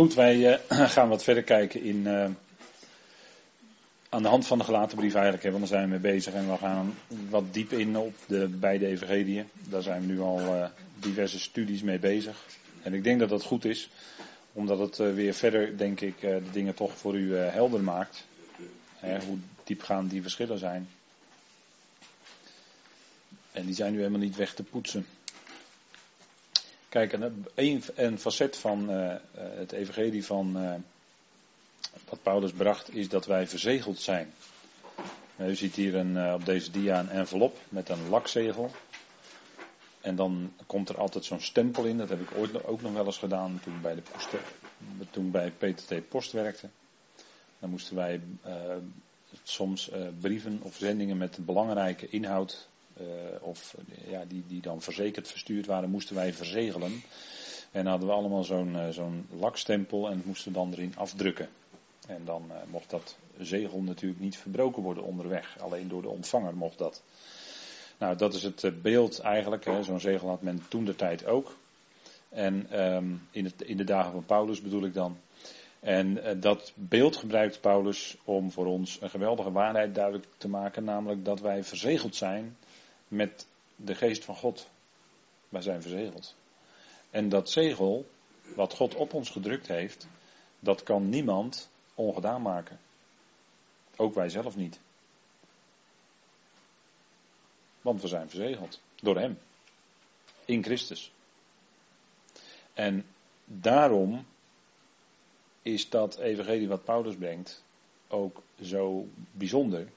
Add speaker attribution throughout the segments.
Speaker 1: Goed, wij uh, gaan wat verder kijken in, uh, aan de hand van de gelaten brief eigenlijk, want daar zijn we mee bezig en we gaan wat diep in op de beide evangeliën. Daar zijn we nu al uh, diverse studies mee bezig. En ik denk dat dat goed is, omdat het weer verder, denk ik, de dingen toch voor u helder maakt. Hè, hoe diepgaand die verschillen zijn. En die zijn nu helemaal niet weg te poetsen. Kijk, een, een facet van uh, het evangelie van uh, wat Paulus bracht is dat wij verzegeld zijn. U ziet hier een, op deze dia een envelop met een lakzegel. En dan komt er altijd zo'n stempel in. Dat heb ik ooit ook nog wel eens gedaan toen, bij de toen bij PTT Post werkte. Dan moesten wij soms brieven of zendingen met belangrijke inhoud of ja, die, die dan verzekerd verstuurd waren, moesten wij verzegelen. En hadden we allemaal zo'n uh, zo'n lakstempel en moesten dan erin afdrukken. En dan uh, mocht dat zegel natuurlijk niet verbroken worden onderweg. Alleen door de ontvanger mocht dat. Nou, dat is het beeld eigenlijk. Zo'n zegel had men toen de tijd ook. En um, in, het, in de dagen van Paulus bedoel ik dan. En dat beeld gebruikt Paulus om voor ons een geweldige waarheid duidelijk te maken, namelijk dat wij verzegeld zijn met de geest van God. Wij zijn verzegeld. En dat zegel, wat God op ons gedrukt heeft, dat kan niemand ongedaan maken. Ook wij zelf niet. Want we zijn verzegeld door Hem. In Christus. En daarom is dat evangelie wat Paulus brengt ook zo bijzonder.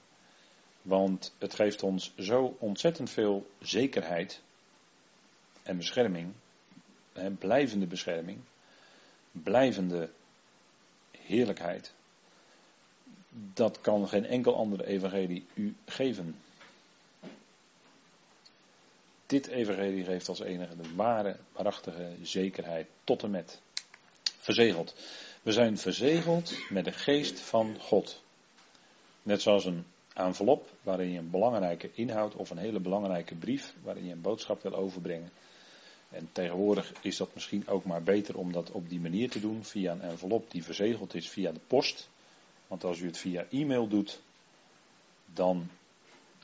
Speaker 1: Want het geeft ons zo ontzettend veel zekerheid en bescherming, blijvende bescherming, blijvende heerlijkheid. Dat kan geen enkel andere evangelie u geven. Dit evangelie geeft als enige de ware, waarachtige zekerheid tot en met. Verzegeld. We zijn verzegeld met de geest van God. Net zoals een envelop waarin je een belangrijke inhoud of een hele belangrijke brief waarin je een boodschap wil overbrengen. En tegenwoordig is dat misschien ook maar beter om dat op die manier te doen, via een envelop die verzegeld is via de post. Want als u het via e-mail doet, dan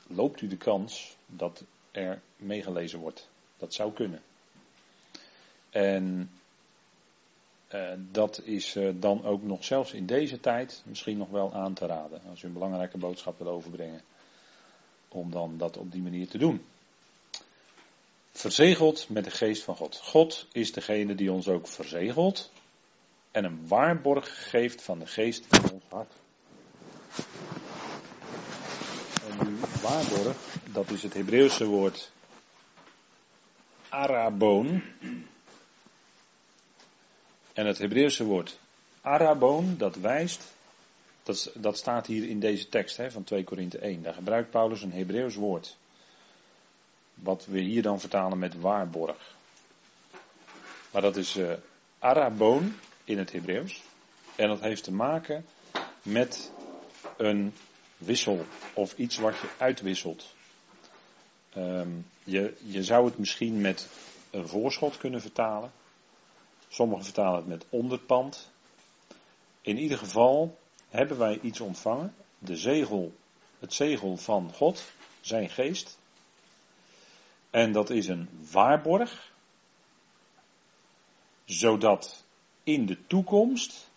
Speaker 1: loopt u de kans dat er meegelezen wordt. Dat zou kunnen. En dat is uh, dan ook nog zelfs in deze tijd misschien nog wel aan te raden. Als u een belangrijke boodschap wil overbrengen. Om dan dat op die manier te doen. Verzegeld met de geest van God. God is degene die ons ook verzegelt. En een waarborg geeft van de geest in ons hart. En die waarborg, dat is het Hebreeuwse woord Araboon. En het Hebreeuwse woord Arabon, dat wijst, dat, dat staat hier in deze tekst hè, van 2 Korinthe 1. Daar gebruikt Paulus een Hebreeuws woord. Wat we hier dan vertalen met waarborg. Maar dat is uh, Arabon in het Hebreeuws. En dat heeft te maken met een wissel of iets wat je uitwisselt. Um, je, je zou het misschien met een voorschot kunnen vertalen. Sommigen vertalen het met onderpand. In ieder geval hebben wij iets ontvangen. De zegel, het zegel van God, zijn geest. En dat is een waarborg. Zodat in de toekomst,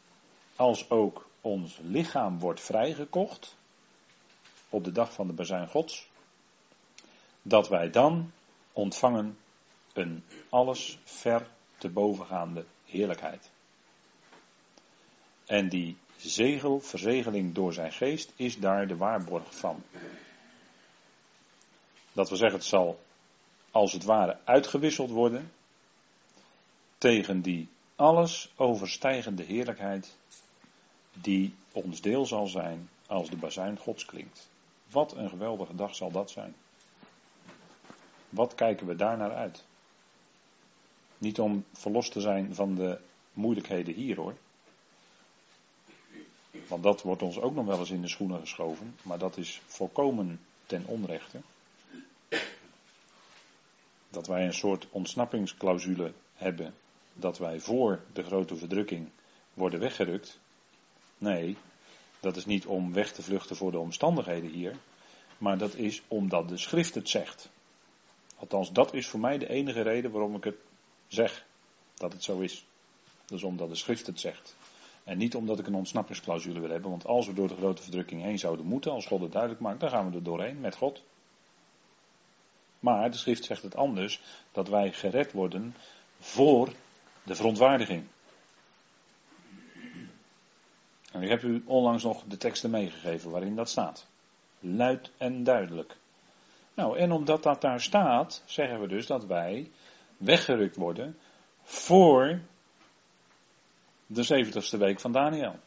Speaker 1: als ook ons lichaam wordt vrijgekocht, op de dag van de bezuin Gods, dat wij dan ontvangen een alles ver te bovengaande heerlijkheid. En die zegel, verzegeling door zijn geest, is daar de waarborg van. Dat wil zeggen, het zal als het ware uitgewisseld worden tegen die alles overstijgende heerlijkheid die ons deel zal zijn als de bazuin Gods klinkt. Wat een geweldige dag zal dat zijn. Wat kijken we daar naar uit? Niet om verlost te zijn van de moeilijkheden hier hoor. Want dat wordt ons ook nog wel eens in de schoenen geschoven. Maar dat is volkomen ten onrechte. Dat wij een soort ontsnappingsclausule hebben. Dat wij voor de grote verdrukking worden weggerukt. Nee, dat is niet om weg te vluchten voor de omstandigheden hier, maar dat is omdat de schrift het zegt. Althans, dat is voor mij de enige reden waarom ik het zeg, dat het zo is. Is omdat de schrift het zegt. En niet omdat ik een ontsnappingsclausule wil hebben, want als we door de grote verdrukking heen zouden moeten, als God het duidelijk maakt, dan gaan we er doorheen met God. Maar de schrift zegt het anders, dat wij gered worden voor de verontwaardiging. En ik heb u onlangs nog de teksten meegegeven waarin dat staat. Luid en duidelijk. Nou, en omdat dat daar staat, zeggen we dus dat wij weggerukt worden voor de zeventigste week van Daniel.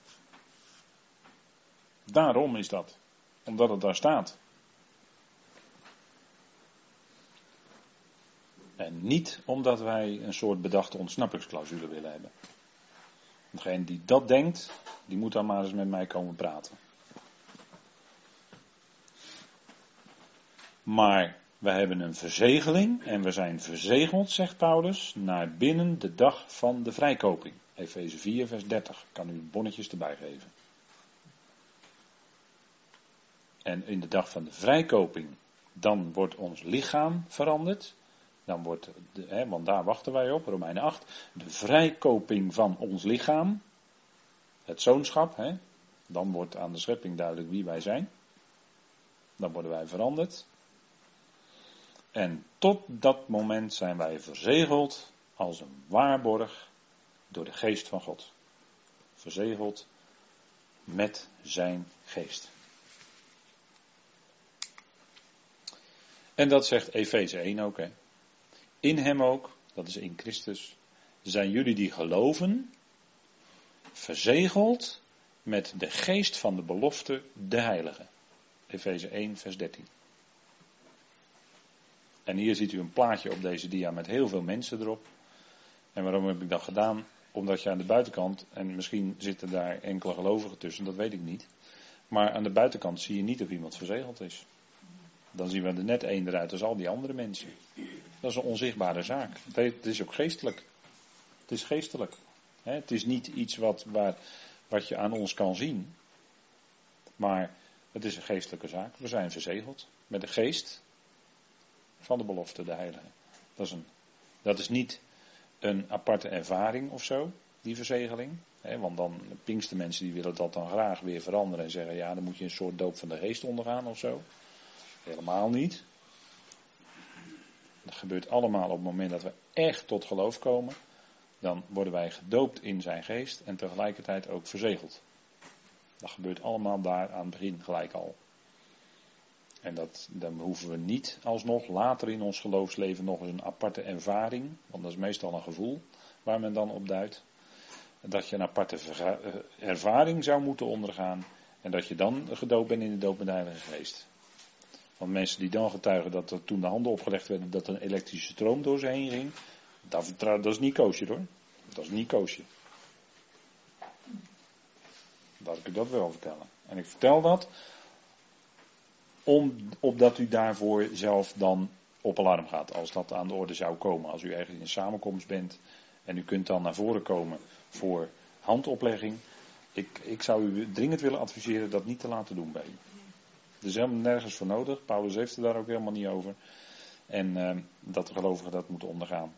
Speaker 1: Daarom is dat. Omdat het daar staat. En niet omdat wij een soort bedachte ontsnappingsclausule willen hebben. Degene die dat denkt, die moet dan maar eens met mij komen praten. Maar we hebben een verzegeling en we zijn verzegeld, zegt Paulus, naar binnen de dag van de vrijkoping. Efeze 4, vers 30. Ik kan u bonnetjes erbij geven. En in de dag van de vrijkoping, dan wordt ons lichaam veranderd. Dan wordt, hè, want daar wachten wij op, Romeinen 8, de vrijkoping van ons lichaam, het zoonschap, hè, dan wordt aan de schepping duidelijk wie wij zijn. Dan worden wij veranderd. En tot dat moment zijn wij verzegeld als een waarborg door de geest van God. Verzegeld met zijn geest. En dat zegt Efeze 1 ook. Hè. In hem ook, dat is in Christus, zijn jullie die geloven, verzegeld met de geest van de belofte, de heilige. Efeze 1, vers 13. En hier ziet u een plaatje op deze dia met heel veel mensen erop. En waarom heb ik dat gedaan? Omdat je aan de buitenkant, en misschien zitten daar enkele gelovigen tussen, dat weet ik niet. Maar aan de buitenkant zie je niet of iemand verzegeld is. Dan zien we er net één eruit als al die andere mensen. Dat is een onzichtbare zaak. Het is ook geestelijk. Het is geestelijk. Het is niet iets wat, waar, wat je aan ons kan zien. Maar het is een geestelijke zaak. We zijn verzegeld met de geest van de belofte, de heilige. Dat is, een, dat is niet een aparte ervaring of zo, die verzegeling. Want dan, pinkste mensen die willen dat dan graag weer veranderen en zeggen, ja, dan moet je een soort doop van de geest ondergaan of zo. Helemaal niet. Dat gebeurt allemaal op het moment dat we echt tot geloof komen. Dan worden wij gedoopt in zijn geest en tegelijkertijd ook verzegeld. Dat gebeurt allemaal daar aan het begin gelijk al. En dat, dan hoeven we niet alsnog later in ons geloofsleven nog eens een aparte ervaring, want dat is meestal een gevoel waar men dan op duidt, dat je een aparte eh, ervaring zou moeten ondergaan en dat je dan gedoopt bent in de doop Heilige Geest. Want mensen die dan getuigen dat er toen de handen opgelegd werden, dat een elektrische stroom door ze heen ging, dat, dat is niet koosje hoor. Dat is niet koosje. Laat ik u dat wel vertellen. En ik vertel dat om, opdat u daarvoor zelf dan op alarm gaat, als dat aan de orde zou komen. Als u ergens in een samenkomst bent en u kunt dan naar voren komen voor handoplegging. Ik, ik zou u dringend willen adviseren dat niet te laten doen bij u. Er is helemaal nergens voor nodig. Paulus heeft het daar ook helemaal niet over. En uh, dat de gelovigen dat moeten ondergaan.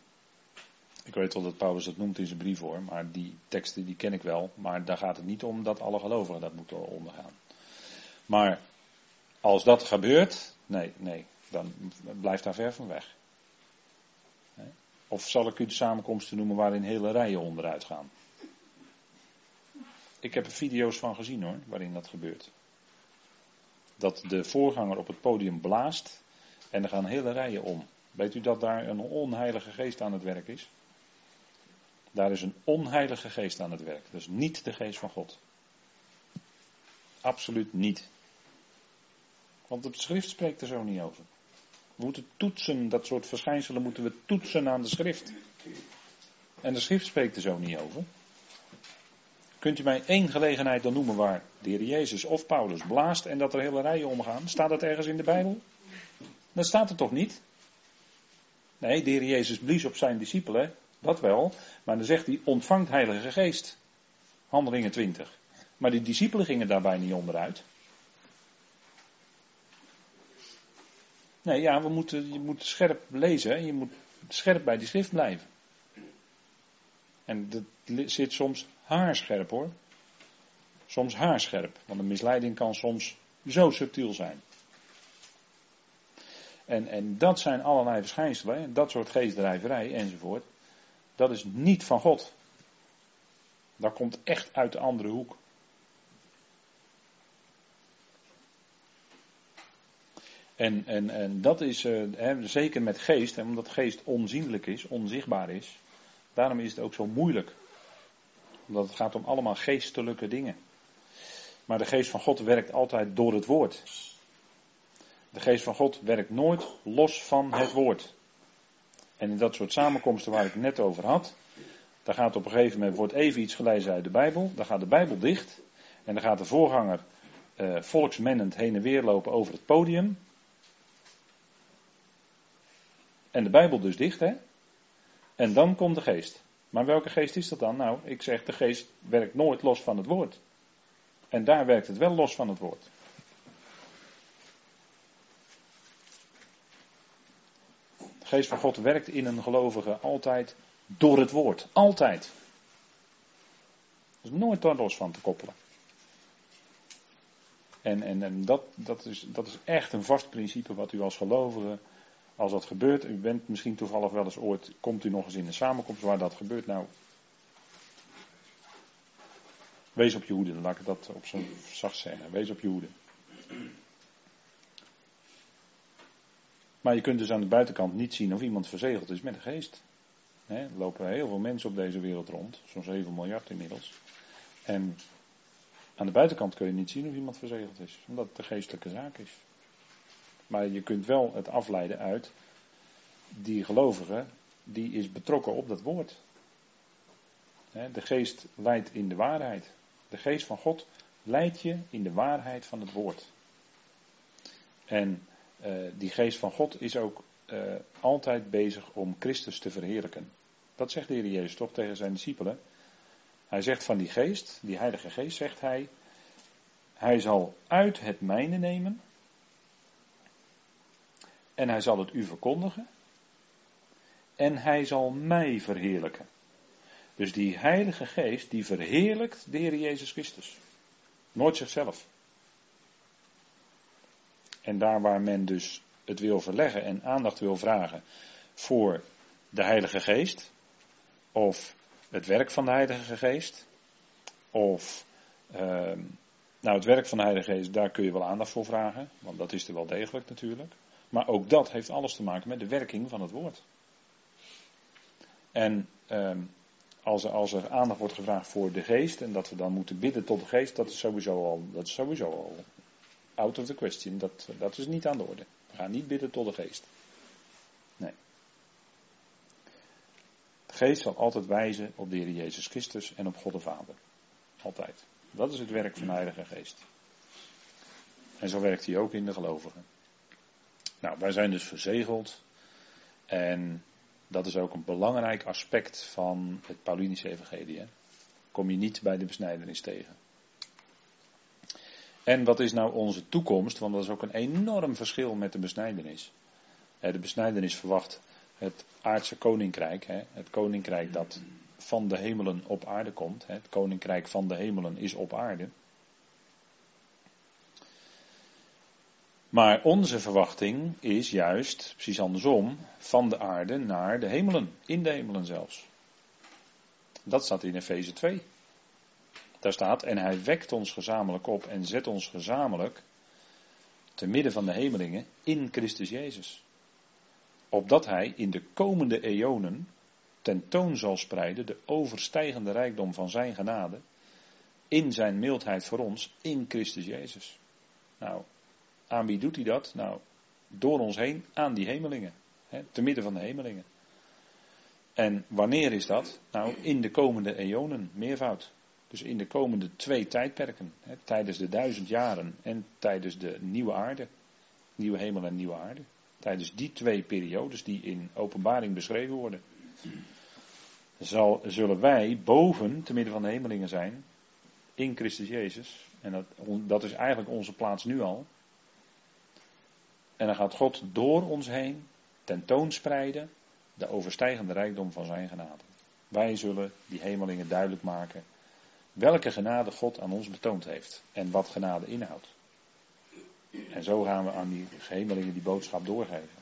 Speaker 1: Ik weet wel dat Paulus dat noemt in zijn brief hoor, maar die teksten die ken ik wel. Maar daar gaat het niet om dat alle gelovigen dat moeten ondergaan. Maar als dat gebeurt, nee, nee, dan blijft daar ver van weg. Of zal ik u de samenkomsten noemen waarin hele rijen onderuit gaan? Ik heb er video's van gezien hoor, waarin dat gebeurt. Dat de voorganger op het podium blaast en er gaan hele rijen om. Weet u dat daar een onheilige geest aan het werk is? Daar is een onheilige geest aan het werk. Dat is niet de geest van God. Absoluut niet. Want het schrift spreekt er zo niet over. We moeten toetsen, dat soort verschijnselen moeten we toetsen aan de schrift. En de schrift spreekt er zo niet over. Kunt u mij één gelegenheid dan noemen waar de Jezus of Paulus blaast en dat er hele rijen omgaan? Staat dat ergens in de Bijbel? Dat staat er toch niet? Nee, de Jezus blies op zijn discipelen, dat wel. Maar dan zegt hij, ontvangt heilige geest. Handelingen 20. Maar die discipelen gingen daarbij niet onderuit. Nee, ja, we moeten, je moet scherp lezen. En je moet scherp bij die schrift blijven. En dat zit soms haarscherp hoor. Soms haarscherp. Want een misleiding kan soms zo subtiel zijn. En, en dat zijn allerlei verschijnselen. Dat soort geestdrijverij enzovoort. Dat is niet van God. Dat komt echt uit de andere hoek. En, en, en dat is uh, zeker met geest, hè, omdat geest onzienlijk is, onzichtbaar is. Daarom is het ook zo moeilijk. Omdat het gaat om allemaal geestelijke dingen. Maar de geest van God werkt altijd door het woord. De geest van God werkt nooit los van het woord. En in dat soort samenkomsten waar ik het net over had, daar gaat op een gegeven moment, wordt even iets gelezen uit de Bijbel, dan gaat de Bijbel dicht en dan gaat de voorganger uh, volksmennend heen en weer lopen over het podium. En de Bijbel dus dicht, hè? En dan komt de geest. Maar welke geest is dat dan? Nou, ik zeg, de geest werkt nooit los van het woord. En daar werkt het wel los van het woord. De geest van God werkt in een gelovige altijd door het woord. Altijd. Er is nooit daar los van te koppelen. En, en, en dat, dat, is, dat is echt een vast principe wat u als gelovige als dat gebeurt, u bent misschien toevallig wel eens ooit, komt u nog eens in een samenkomst waar dat gebeurt, nou, wees op je hoede, dan laat ik dat op zo'n zacht zeggen, wees op je hoede. Maar je kunt dus aan de buitenkant niet zien of iemand verzegeld is met de geest. er lopen heel veel mensen op deze wereld rond, zo'n 7 miljard inmiddels. En aan de buitenkant kun je niet zien of iemand verzegeld is, omdat het de geestelijke zaak is. Maar je kunt wel het afleiden uit, die gelovige, die is betrokken op dat woord. De geest leidt in de waarheid. De geest van God leidt je in de waarheid van het woord. En uh, die geest van God is ook uh, altijd bezig om Christus te verheerlijken. Dat zegt de Heer Jezus toch tegen zijn discipelen. Hij zegt van die geest, die Heilige Geest, zegt hij, hij zal uit het mijne nemen en hij zal het u verkondigen. En hij zal mij verheerlijken. Dus die Heilige Geest, die verheerlijkt de Heer Jezus Christus. Nooit zichzelf. En daar waar men dus het wil verleggen en aandacht wil vragen voor de Heilige Geest, of het werk van de Heilige Geest, of uh, nou het werk van de Heilige Geest, daar kun je wel aandacht voor vragen, want dat is er wel degelijk natuurlijk. Maar ook dat heeft alles te maken met de werking van het woord. En ehm, als, er, als er aandacht wordt gevraagd voor de geest en dat we dan moeten bidden tot de geest, dat is sowieso al, dat is sowieso al out of the question. Dat, dat is niet aan de orde. We gaan niet bidden tot de geest. Nee. De geest zal altijd wijzen op de Heer Jezus Christus en op God de Vader. Altijd. Dat is het werk van de Heilige Geest. En zo werkt hij ook in de gelovigen. Nou, wij zijn dus verzegeld. En dat is ook een belangrijk aspect van het Paulinische evangelie. Hè? Kom je niet bij de besnijdenis tegen. En wat is nou onze toekomst? Want dat is ook een enorm verschil met de besnijdenis. De besnijdenis verwacht het aardse koninkrijk. Het koninkrijk dat van de hemelen op aarde komt. Het koninkrijk van de hemelen is op aarde. Maar onze verwachting is juist, precies andersom, van de aarde naar de hemelen, in de hemelen zelfs. Dat staat in Efeze 2. Daar staat, en hij wekt ons gezamenlijk op en zet ons gezamenlijk te midden van de hemelingen in Christus Jezus. Opdat hij in de komende eonen tentoon zal spreiden de overstijgende rijkdom van zijn genade in zijn mildheid voor ons in Christus Jezus. Nou, aan wie doet hij dat? Nou, door ons heen aan die hemelingen. Hè, te midden van de hemelingen. En wanneer is dat? Nou, in de komende eonen, meervoud. Dus in de komende twee tijdperken. Hè, tijdens de duizend jaren en tijdens de nieuwe aarde. Nieuwe hemel en nieuwe aarde. Tijdens die twee periodes die in openbaring beschreven worden. Zal, zullen wij boven, te midden van de hemelingen zijn, In Christus Jezus. En dat, dat is eigenlijk onze plaats nu al. En dan gaat God door ons heen tentoonspreiden de overstijgende rijkdom van zijn genade. Wij zullen die hemelingen duidelijk maken welke genade God aan ons betoond heeft en wat genade inhoudt. En zo gaan we aan die hemelingen die boodschap doorgeven.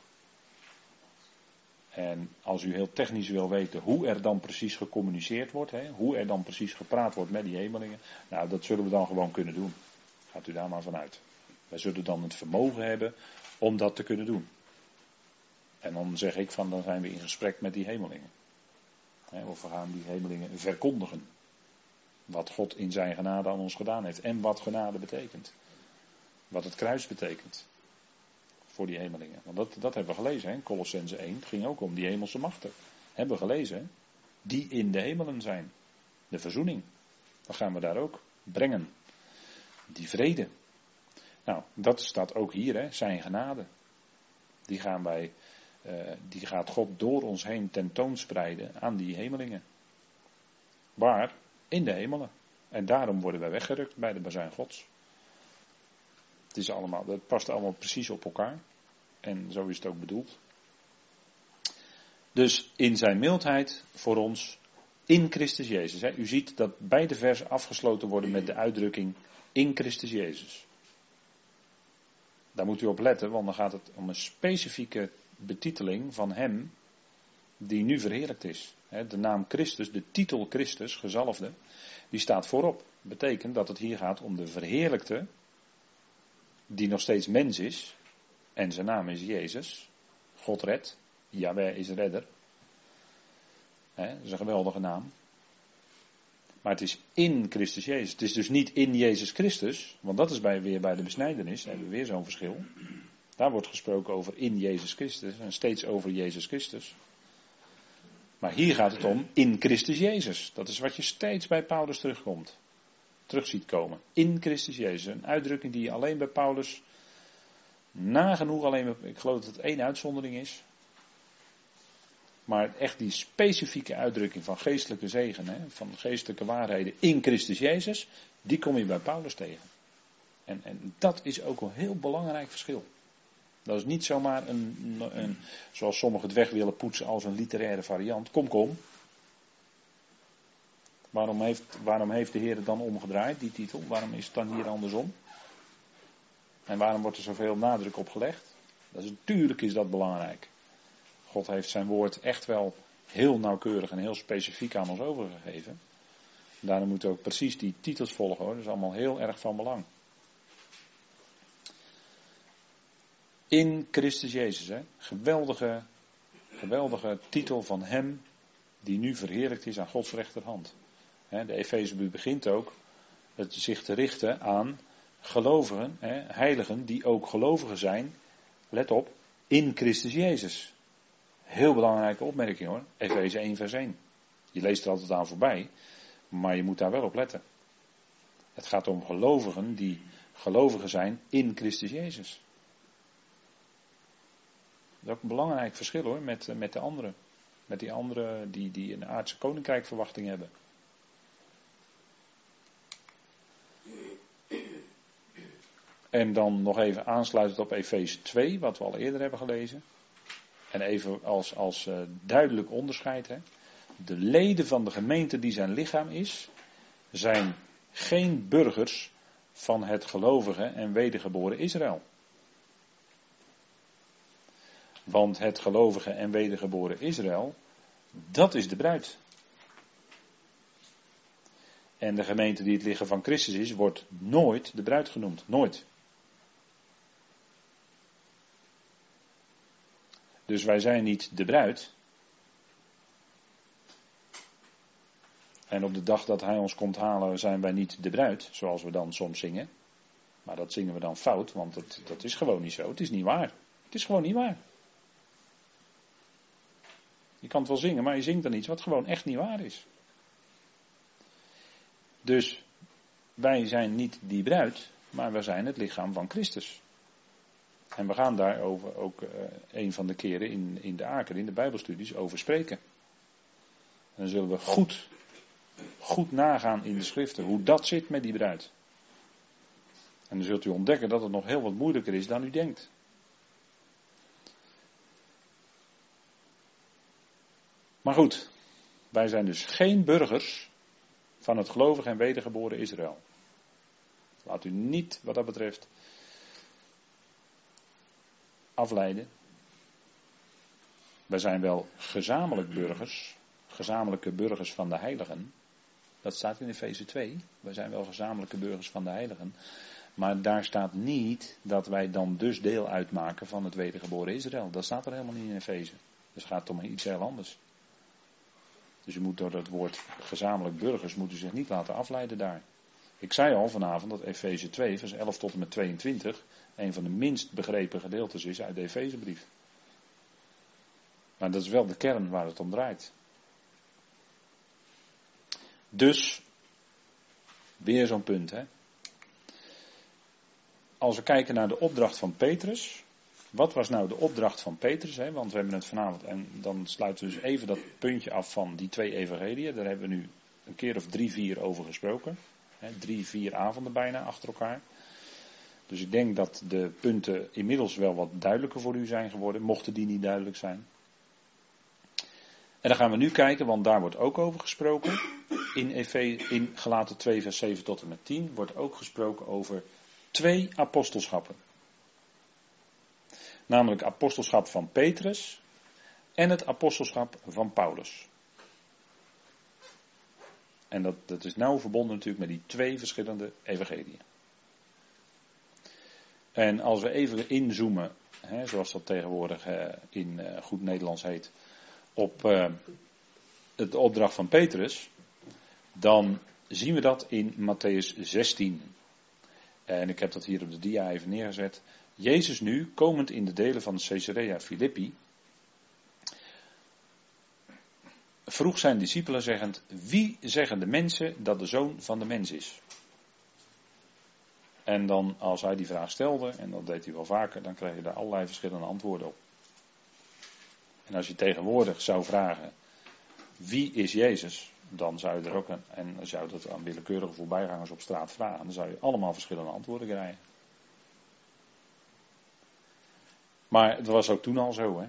Speaker 1: En als u heel technisch wil weten hoe er dan precies gecommuniceerd wordt, hè, hoe er dan precies gepraat wordt met die hemelingen, nou dat zullen we dan gewoon kunnen doen. Gaat u daar maar vanuit. Wij zullen dan het vermogen hebben om dat te kunnen doen. En dan zeg ik van dan zijn we in gesprek met die hemelingen. Of we gaan die hemelingen verkondigen. Wat God in zijn genade aan ons gedaan heeft. En wat genade betekent. Wat het kruis betekent. Voor die hemelingen. Want dat, dat hebben we gelezen. Hè? Colossense 1. Het ging ook om die hemelse machten. Hebben we gelezen. Hè? Die in de hemelen zijn. De verzoening. Dan gaan we daar ook brengen. Die vrede. Nou, dat staat ook hier. Hè? Zijn genade. Die gaan wij uh, die gaat God door ons heen tentoonspreiden aan die hemelingen. Waar? In de hemelen. En daarom worden wij weggerukt bij de bazuin Gods. Het is allemaal, past allemaal precies op elkaar. En zo is het ook bedoeld. Dus in zijn mildheid voor ons in Christus Jezus. Hè. U ziet dat beide versen afgesloten worden met de uitdrukking in Christus Jezus. Daar moet u op letten, want dan gaat het om een specifieke betiteling van hem die nu verheerlijkt is. De naam Christus, de titel Christus, gezalfde, die staat voorop. Betekent dat het hier gaat om de verheerlijkte, die nog steeds mens is, en zijn naam is Jezus. God redt, Yahweh is redder. dat is een geweldige naam. Maar het is in Christus Jezus. Het is dus niet in Jezus Christus, want dat is bij, weer bij de besnijdenis, daar hebben we weer zo'n verschil. Daar wordt gesproken over in Jezus Christus en steeds over Jezus Christus. Maar hier gaat het om in Christus Jezus. Dat is wat je steeds bij Paulus terugkomt. Terug ziet komen. In Christus Jezus. Een uitdrukking die alleen bij Paulus nagenoeg alleen, ik geloof dat het één uitzondering is. Maar echt die specifieke uitdrukking van geestelijke zegen, hè, van geestelijke waarheden in Christus Jezus, die kom je bij Paulus tegen. En, en dat is ook een heel belangrijk verschil. Dat is niet zomaar een, een, zoals sommigen het weg willen poetsen als een literaire variant. Kom, kom. Waarom heeft, waarom heeft de Heer het dan omgedraaid, die titel? Waarom is het dan hier andersom? En waarom wordt er zoveel nadruk op gelegd? Dat is, natuurlijk is dat belangrijk. God heeft zijn woord echt wel heel nauwkeurig en heel specifiek aan ons overgegeven. Daarom moeten ook precies die titels volgen hoor. Dat is allemaal heel erg van belang. In Christus Jezus. Hè? Geweldige, geweldige titel van Hem die nu verheerlijkt is aan Gods rechterhand. De Efezebrief begint ook het zich te richten aan gelovigen, heiligen die ook gelovigen zijn. Let op, in Christus Jezus. Heel belangrijke opmerking hoor. Efeze 1 vers 1. Je leest er altijd aan voorbij, maar je moet daar wel op letten. Het gaat om gelovigen die gelovigen zijn in Christus Jezus. Dat is ook een belangrijk verschil hoor, met, met de anderen. Met die anderen die, die een aardse koninkrijk verwachting hebben. En dan nog even aansluitend op Efeze 2, wat we al eerder hebben gelezen. En even als, als uh, duidelijk onderscheid. Hè. De leden van de gemeente die zijn lichaam is, zijn geen burgers van het gelovige en wedergeboren Israël. Want het gelovige en wedergeboren Israël, dat is de bruid. En de gemeente die het liggen van Christus is, wordt nooit de bruid genoemd. Nooit. Dus wij zijn niet de bruid. En op de dag dat hij ons komt halen, zijn wij niet de bruid, zoals we dan soms zingen. Maar dat zingen we dan fout, want dat, dat is gewoon niet zo. Het is niet waar. Het is gewoon niet waar. Je kan het wel zingen, maar je zingt dan iets wat gewoon echt niet waar is. Dus wij zijn niet die bruid, maar we zijn het lichaam van Christus. En we gaan daarover ook uh, een van de keren in, in de Aker, in de Bijbelstudies, over spreken. En dan zullen we goed, goed nagaan in de schriften hoe dat zit met die bruid. En dan zult u ontdekken dat het nog heel wat moeilijker is dan u denkt. Maar goed, wij zijn dus geen burgers van het gelovig en wedergeboren Israël. Laat u niet, wat dat betreft, afleiden. Wij zijn wel gezamenlijk burgers, gezamenlijke burgers van de heiligen. Dat staat in Efeze 2. Wij zijn wel gezamenlijke burgers van de heiligen. Maar daar staat niet dat wij dan dus deel uitmaken van het wedergeboren Israël. Dat staat er helemaal niet in Efeze. Dus het gaat om iets heel anders. Dus u moet door het woord gezamenlijk burgers moet u zich niet laten afleiden daar. Ik zei al vanavond dat Efeze 2, vers 11 tot en met 22, een van de minst begrepen gedeeltes is uit de Efezebrief. Maar dat is wel de kern waar het om draait. Dus, weer zo'n punt, hè. Als we kijken naar de opdracht van Petrus. Wat was nou de opdracht van Petrus? Hè? Want we hebben het vanavond, en dan sluiten we dus even dat puntje af van die twee evangeliën. Daar hebben we nu een keer of drie, vier over gesproken. Hè? Drie, vier avonden bijna achter elkaar. Dus ik denk dat de punten inmiddels wel wat duidelijker voor u zijn geworden, mochten die niet duidelijk zijn. En dan gaan we nu kijken, want daar wordt ook over gesproken. In, Efe, in Galaten 2, vers 7 tot en met 10 wordt ook gesproken over twee apostelschappen. Namelijk apostelschap van Petrus en het apostelschap van Paulus. En dat, dat is nauw verbonden natuurlijk met die twee verschillende evangeliën. En als we even inzoomen, hè, zoals dat tegenwoordig eh, in eh, goed Nederlands heet, op uh, het opdracht van Petrus, dan zien we dat in Matthäus 16. En ik heb dat hier op de dia even neergezet. Jezus nu, komend in de delen van Caesarea Philippi, vroeg zijn discipelen zeggend, wie zeggen de mensen dat de zoon van de mens is? En dan, als hij die vraag stelde, en dat deed hij wel vaker, dan kreeg je daar allerlei verschillende antwoorden op. En als je tegenwoordig zou vragen, wie is Jezus? Dan zou je er ook, een, en als je dat aan willekeurige voorbijgangers op straat vragen, dan zou je allemaal verschillende antwoorden krijgen. Maar het was ook toen al zo, hè.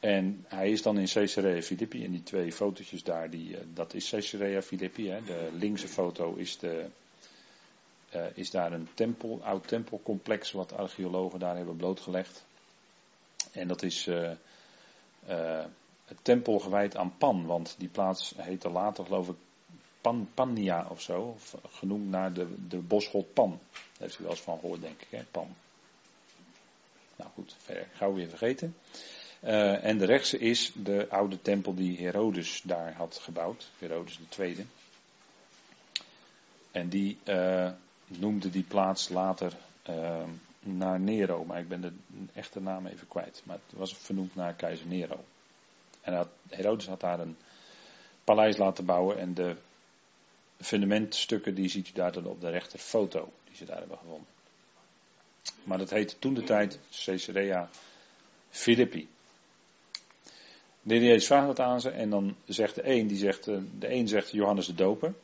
Speaker 1: En hij is dan in Caesarea Philippi. En die twee fotootjes daar, die, eh, dat is Caesarea Philippi. Hè. De linkse foto is, de, uh, is daar een tempel, oud tempelcomplex wat archeologen daar hebben blootgelegd. En dat is uh, uh, het tempel gewijd aan Pan, want die plaats heette later geloof ik Pan, Pania of zo, of genoemd naar de, de bosgod Pan. Daar heeft u wel eens van gehoord denk ik, hè? Pan. Nou goed, gauw weer vergeten. En de rechtse is de oude tempel die Herodes daar had gebouwd, Herodes II. En die noemde die plaats later uh, naar Nero, maar ik ben de echte naam even kwijt. Maar het was vernoemd naar keizer Nero. En Herodes had daar een paleis laten bouwen en de fundamentstukken die ziet u daar dan op de rechterfoto die ze daar hebben gevonden. Maar dat heette toen de tijd Caesarea Philippi. De heer Jezus vraagt dat aan ze en dan zegt de een, die zegt, eh, de een zegt Johannes de Doper.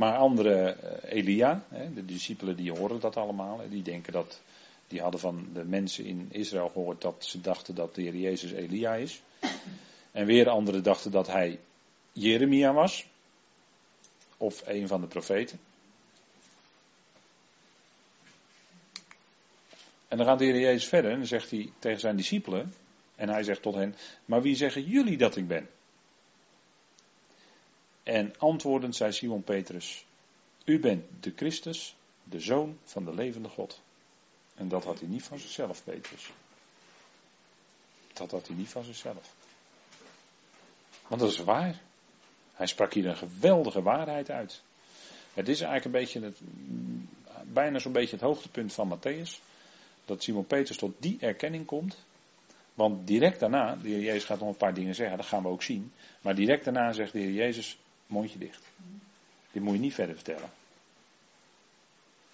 Speaker 1: Maar andere, eh, Elia, de discipelen die horen dat allemaal. Die denken dat, die hadden van de mensen in Israël gehoord dat ze dachten dat de Heer Jezus Elia is. En weer anderen dachten dat hij Jeremia was. Of een van de profeten. En dan gaat de Heer Jezus verder en dan zegt hij tegen zijn discipelen. En hij zegt tot hen, maar wie zeggen jullie dat ik ben? En antwoordend zei Simon Petrus: U bent de Christus, de zoon van de levende God. En dat had hij niet van zichzelf, Petrus. Dat had hij niet van zichzelf. Want dat is waar. Hij sprak hier een geweldige waarheid uit. Het is eigenlijk een beetje het, bijna zo'n beetje het hoogtepunt van Matthäus. Dat Simon Petrus tot die erkenning komt. Want direct daarna, de Heer Jezus gaat nog een paar dingen zeggen, dat gaan we ook zien. Maar direct daarna zegt de Heer Jezus, mondje dicht. Dit moet je niet verder vertellen.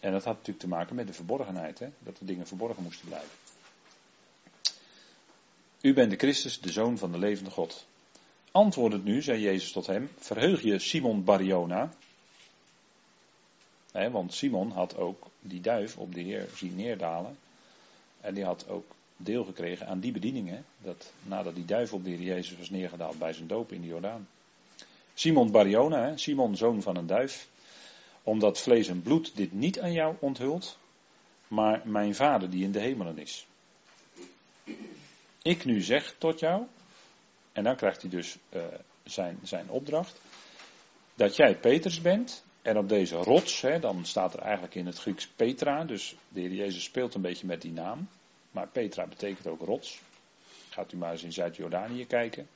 Speaker 1: En dat had natuurlijk te maken met de verborgenheid, hè? dat de dingen verborgen moesten blijven. U bent de Christus, de Zoon van de levende God. antwoordend nu, zei Jezus tot hem, verheug je Simon Bariona. want Simon had ook die duif op de Heer zien neerdalen. En die had ook deel gekregen aan die bedieningen. Dat nadat die duif op de Heer Jezus was neergedaald bij zijn doop in de Jordaan. Simon Bariona, Simon zoon van een duif. Omdat vlees en bloed dit niet aan jou onthult, maar mijn vader die in de hemelen is. Ik nu zeg tot jou, en dan krijgt hij dus uh, zijn, zijn opdracht, dat jij Petrus bent. En op deze rots, hè, dan staat er eigenlijk in het Grieks Petra, dus de Heer Jezus speelt een beetje met die naam. Maar Petra betekent ook rots. Gaat u maar eens in Zuid-Jordanië kijken.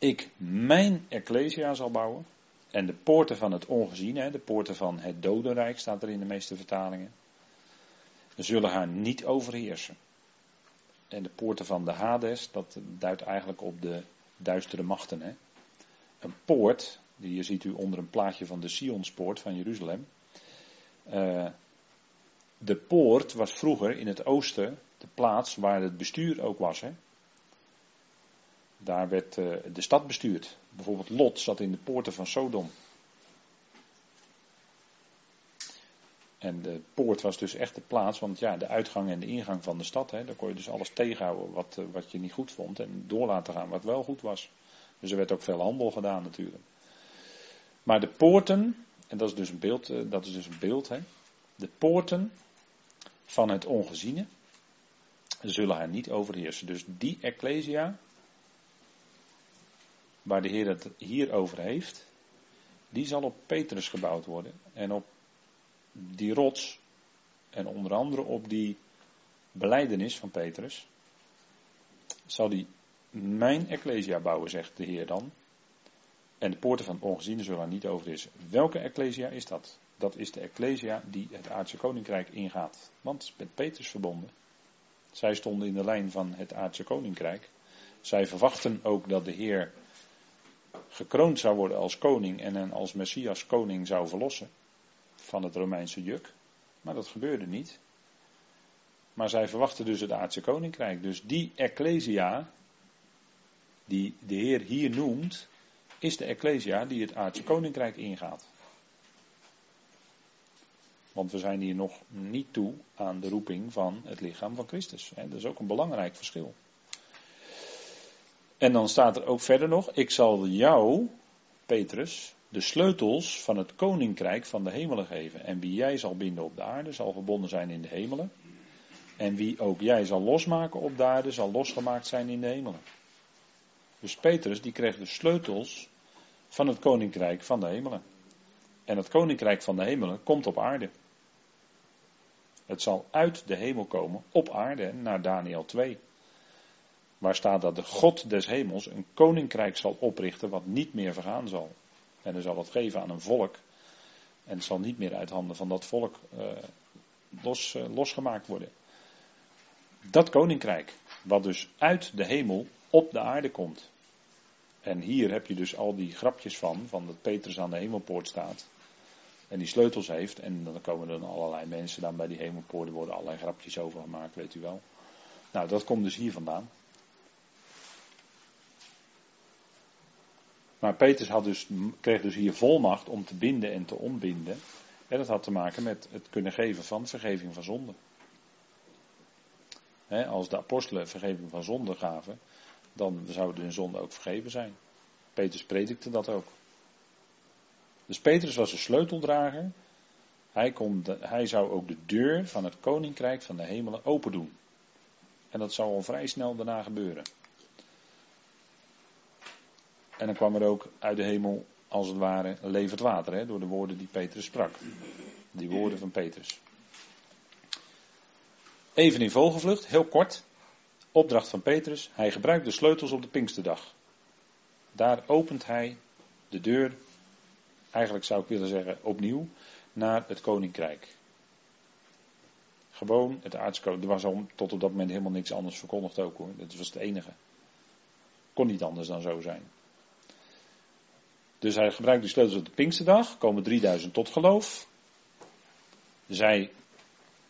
Speaker 1: Ik mijn Ecclesia zal bouwen. En de poorten van het ongeziene, de poorten van het dodenrijk, staat er in de meeste vertalingen, zullen haar niet overheersen. En de poorten van de Hades, dat duidt eigenlijk op de duistere machten. Hè? Een poort, die je ziet u onder een plaatje van de Sionspoort van Jeruzalem. Uh, de poort was vroeger in het oosten de plaats waar het bestuur ook was. Hè? Daar werd uh, de stad bestuurd. Bijvoorbeeld Lot zat in de poorten van Sodom. En de poort was dus echt de plaats, want ja, de uitgang en de ingang van de stad, hè, daar kon je dus alles tegenhouden wat, eh, wat je niet goed vond en door laten gaan wat wel goed was. Dus er werd ook veel handel gedaan natuurlijk. Maar de poorten, en dat is dus een beeld, eh, dat is dus een beeld hè, de poorten van het ongeziene zullen haar niet overheersen. Dus die Ecclesia, waar de Heer het hier over heeft, die zal op Petrus gebouwd worden. En op die rots, en onder andere op die beleidenis van Petrus, zal die mijn Ecclesia bouwen, zegt de Heer dan. En de poorten van het ongeziene zullen haar niet overheersen. Welke Ecclesia is dat? Dat is de Ecclesia die het aardse koninkrijk ingaat. Want met Petrus verbonden. Zij stonden in de lijn van het aardse koninkrijk. Zij verwachten ook dat de Heer gekroond zou worden als koning en hen als Messias koning zou verlossen van het Romeinse juk. Maar dat gebeurde niet. Maar zij verwachten dus het aardse koninkrijk. Dus die Ecclesia, die de Heer hier noemt, is de Ecclesia die het aardse koninkrijk ingaat. Want we zijn hier nog niet toe aan de roeping van het lichaam van Christus. Dat is ook een belangrijk verschil. En dan staat er ook verder nog: Ik zal jou, Petrus, de sleutels van het koninkrijk van de hemelen geven. En wie jij zal binden op de aarde, zal verbonden zijn in de hemelen. En wie ook jij zal losmaken op de aarde, zal losgemaakt zijn in de hemelen. Dus Petrus die kreeg de sleutels van het koninkrijk van de hemelen. En het koninkrijk van de hemelen komt op aarde. Het zal uit de hemel komen op aarde, naar Daniel 2. Waar staat dat de God des hemels een koninkrijk zal oprichten wat niet meer vergaan zal. En hij zal het geven aan een volk. En het zal niet meer uit handen van dat volk uh, los, uh, losgemaakt worden. Dat koninkrijk, wat dus uit de hemel op de aarde komt. En hier heb je dus al die grapjes van, van dat Petrus aan de hemelpoort staat. En die sleutels heeft. En dan komen er dan allerlei mensen dan bij die hemelpoort. Er worden allerlei grapjes over gemaakt, weet u wel. Nou, dat komt dus hier vandaan. Maar Petrus had dus, kreeg dus hier volmacht om te binden en te ontbinden. En dat had te maken met het kunnen geven van vergeving van zonde. als de apostelen vergeving van zonde gaven, dan zouden hun zonden ook vergeven zijn. Petrus predikte dat ook. Dus Petrus was de sleuteldrager. Hij, kon hij zou ook de deur van het koninkrijk van de hemelen open doen. En dat zou al vrij snel daarna gebeuren. En dan kwam er ook uit de hemel, als het ware, levend water, hè, door de woorden die Petrus sprak. Die woorden van Petrus. Even in vogelvlucht, heel kort. Opdracht van Petrus. Hij gebruikt de sleutels op de Pinksterdag. Daar opent hij de deur, eigenlijk zou ik willen zeggen opnieuw, naar het koninkrijk. Gewoon het aardskoninkrijk. Er was al tot op dat moment helemaal niks anders verkondigd ook hoor. Dat was het enige. Kon niet anders dan zo zijn. Dus hij gebruikt die sleutels op de Pinksterdag. Komen 3000 tot geloof. Zij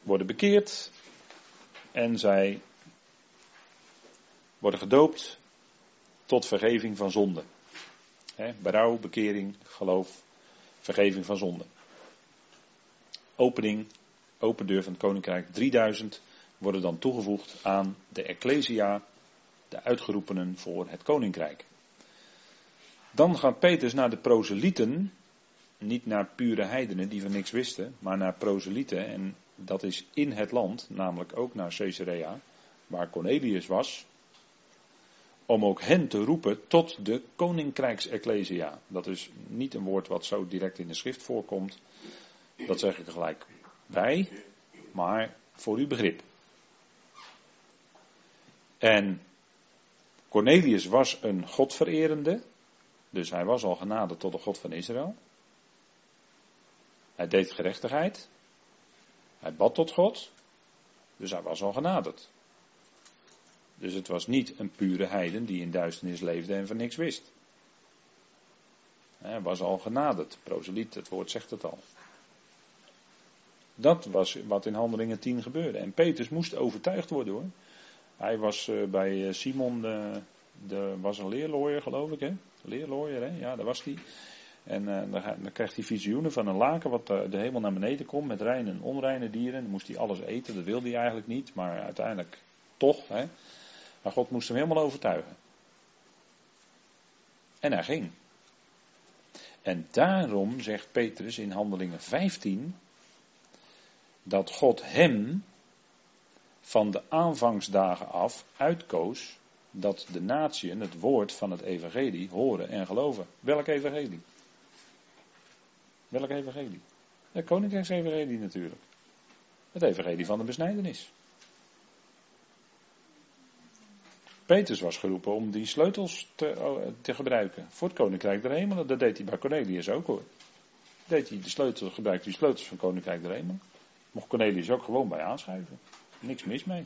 Speaker 1: worden bekeerd. En zij worden gedoopt. tot vergeving van zonde. He, berouw, bekering, geloof, vergeving van zonde. Opening, open deur van het koninkrijk. 3000 worden dan toegevoegd aan de Ecclesia, de uitgeroepenen voor het koninkrijk. Dan gaat Petrus naar de proselieten, niet naar pure heidenen die van niks wisten, maar naar proselieten. En dat is in het land, namelijk ook naar Caesarea, waar Cornelius was, om ook hen te roepen tot de koninkrijksecclesia. Dat is niet een woord wat zo direct in de schrift voorkomt. Dat zeg ik gelijk bij, maar voor uw begrip. En Cornelius was een godvererende, dus hij was al genaderd tot de God van Israël. Hij deed gerechtigheid. Hij bad tot God. Dus hij was al genaderd. Dus het was niet een pure heiden die in duisternis leefde en van niks wist. Hij was al genaderd. Proseliet, het woord zegt het al. Dat was wat in Handelingen 10 gebeurde. En Petrus moest overtuigd worden hoor. Hij was eh, bij eh, Simon, de, de, was een leerlooier geloof ik hè. Leerlooier hè, ja dat was hij. En uh, dan, dan, krijgt hij visioenen van een laken wat de hemel naar beneden komt met reine en onreine dieren. Dan moest hij alles eten, dat wilde hij eigenlijk niet, maar uiteindelijk toch. Hè. Maar God moest hem helemaal overtuigen. En hij ging. En daarom zegt Petrus in Handelingen 15 dat God hem van de aanvangsdagen af uitkoos dat de natieën het woord van het evangelie horen en geloven. Welk evangelie? Welk evangelie? Het koninkrijksevangelie natuurlijk. Het evangelie van de besnijdenis. Petrus was geroepen om die sleutels te, oh, te, gebruiken voor het koninkrijk der hemelen. Dat deed hij bij Cornelius ook hoor. Deed hij de sleutels, gebruikte die sleutels van koninkrijk der hemelen. Mocht Cornelius ook gewoon bij aanschuiven. Niks mis mee.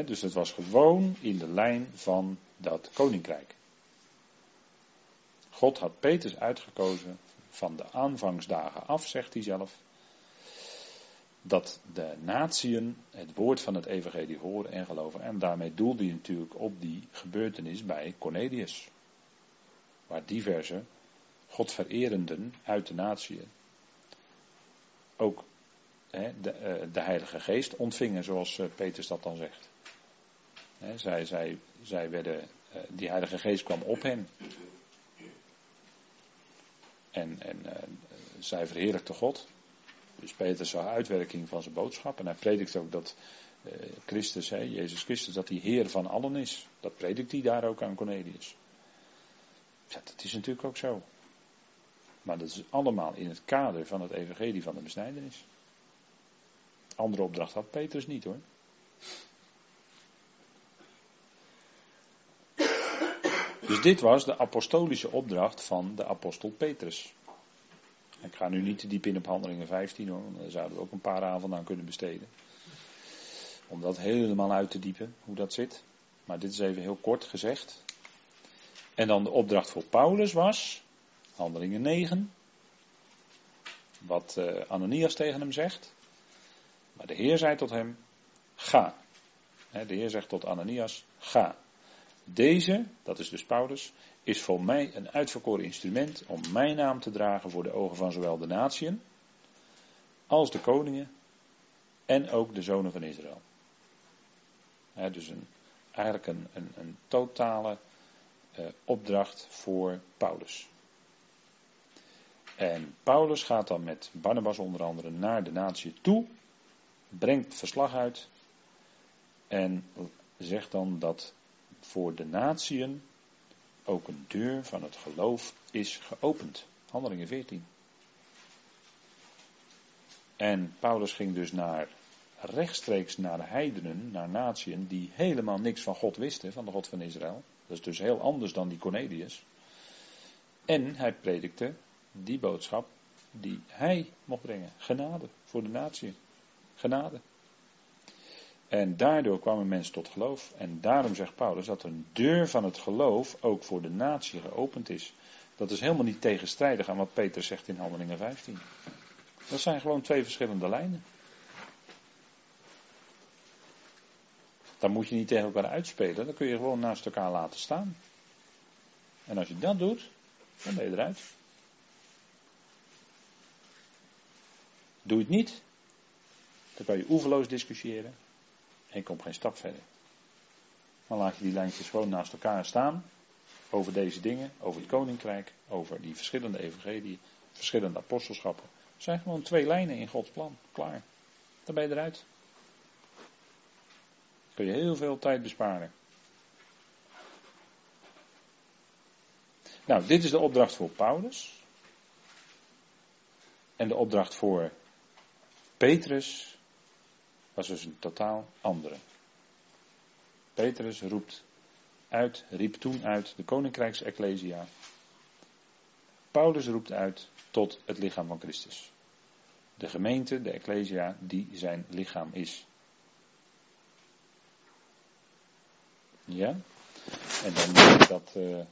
Speaker 1: Dus het was gewoon in de lijn van dat koninkrijk. God had Petrus uitgekozen van de aanvangsdagen af, zegt hij zelf, dat de natieën het woord van het evangelie horen en geloven. En daarmee doelde hij natuurlijk op die gebeurtenis bij Cornelius. Waar diverse godvererenden uit de natieën ook de, eh, de, Heilige Geest ontvingen, zoals uh, Petrus dat dan zegt. Zij, zij, zij werden, uh, die Heilige Geest kwam op hen. En, en uh, zij verheerlijkte God. Dus Peter zag uitwerking van zijn boodschap. En hij predikt ook dat uh, Christus, hè, Jezus Christus, dat hij Heer van allen is. Dat predikt hij daar ook aan Cornelius. Ja, dat is natuurlijk ook zo. Maar dat is allemaal in het kader van het evangelie van de besnijdenis. Andere opdracht had Petrus niet hoor. Dus dit was de apostolische opdracht van de apostel Petrus. Ik ga nu niet te diep in op handelingen 15 hoor, daar zouden we ook een paar avonden aan kunnen besteden. Om dat helemaal uit te diepen, hoe dat zit. Maar dit is even heel kort gezegd. En dan de opdracht voor Paulus was, handelingen 9, wat uh, Ananias tegen hem zegt. Maar de Heer zei tot hem, ga. De Heer zegt tot Ananias, ga. Deze, dat is dus Paulus, is voor mij een uitverkoren instrument om mijn naam te dragen voor de ogen van zowel de natieën als de koningen en ook de zonen van Israël. dus een, eigenlijk een, een, totale uh, opdracht voor Paulus. En Paulus gaat dan met Barnabas onder andere naar de natie toe, brengt verslag uit en zegt dan dat voor de natieën ook een deur van het geloof is geopend. Handelingen 14. En Paulus ging dus naar, rechtstreeks naar de heidenen, naar natieën die helemaal niks van God wisten, van de God van Israël. Dat is dus heel anders dan die Cornelius. En hij predikte die boodschap die hij mocht brengen. Genade voor de natie. Genade. En daardoor kwamen mensen tot geloof. En daarom zegt Paulus dat een deur van het geloof ook voor de natie geopend is. Dat is helemaal niet tegenstrijdig aan wat Peter zegt in Handelingen 15. Dat zijn gewoon twee verschillende lijnen. Dan moet je niet tegen elkaar uitspelen, dan kun je gewoon naast elkaar laten staan. En als je dat doet, dan ben je eruit. Doe het niet, dan kan je oeverloos discussiëren en komt geen stap verder. Dan laat je die lijntjes gewoon naast elkaar staan over deze dingen, over het koninkrijk, over die verschillende evangelieën, verschillende apostelschappen. Het zijn gewoon twee lijnen in Gods plan. Klaar. Dan ben je eruit. Dan kun je heel veel tijd besparen. Nou, dit is de opdracht voor Paulus. En de opdracht voor Petrus was dus een totaal andere. Petrus roept uit, riep toen uit de koninkrijksecclesia. Paulus roept uit tot het lichaam van Christus. De gemeente, de ecclesia, die zijn lichaam is. Ja? En dan denk ik dat, uh,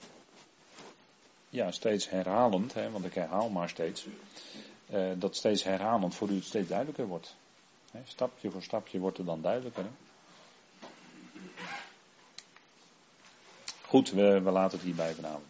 Speaker 1: ja, steeds herhalend, hè, want ik herhaal maar steeds, uh, dat steeds herhalend voor u steeds duidelijker wordt. Stapje voor stapje wordt het dan duidelijker. Hè? Goed, we, we laten het hierbij vanavond.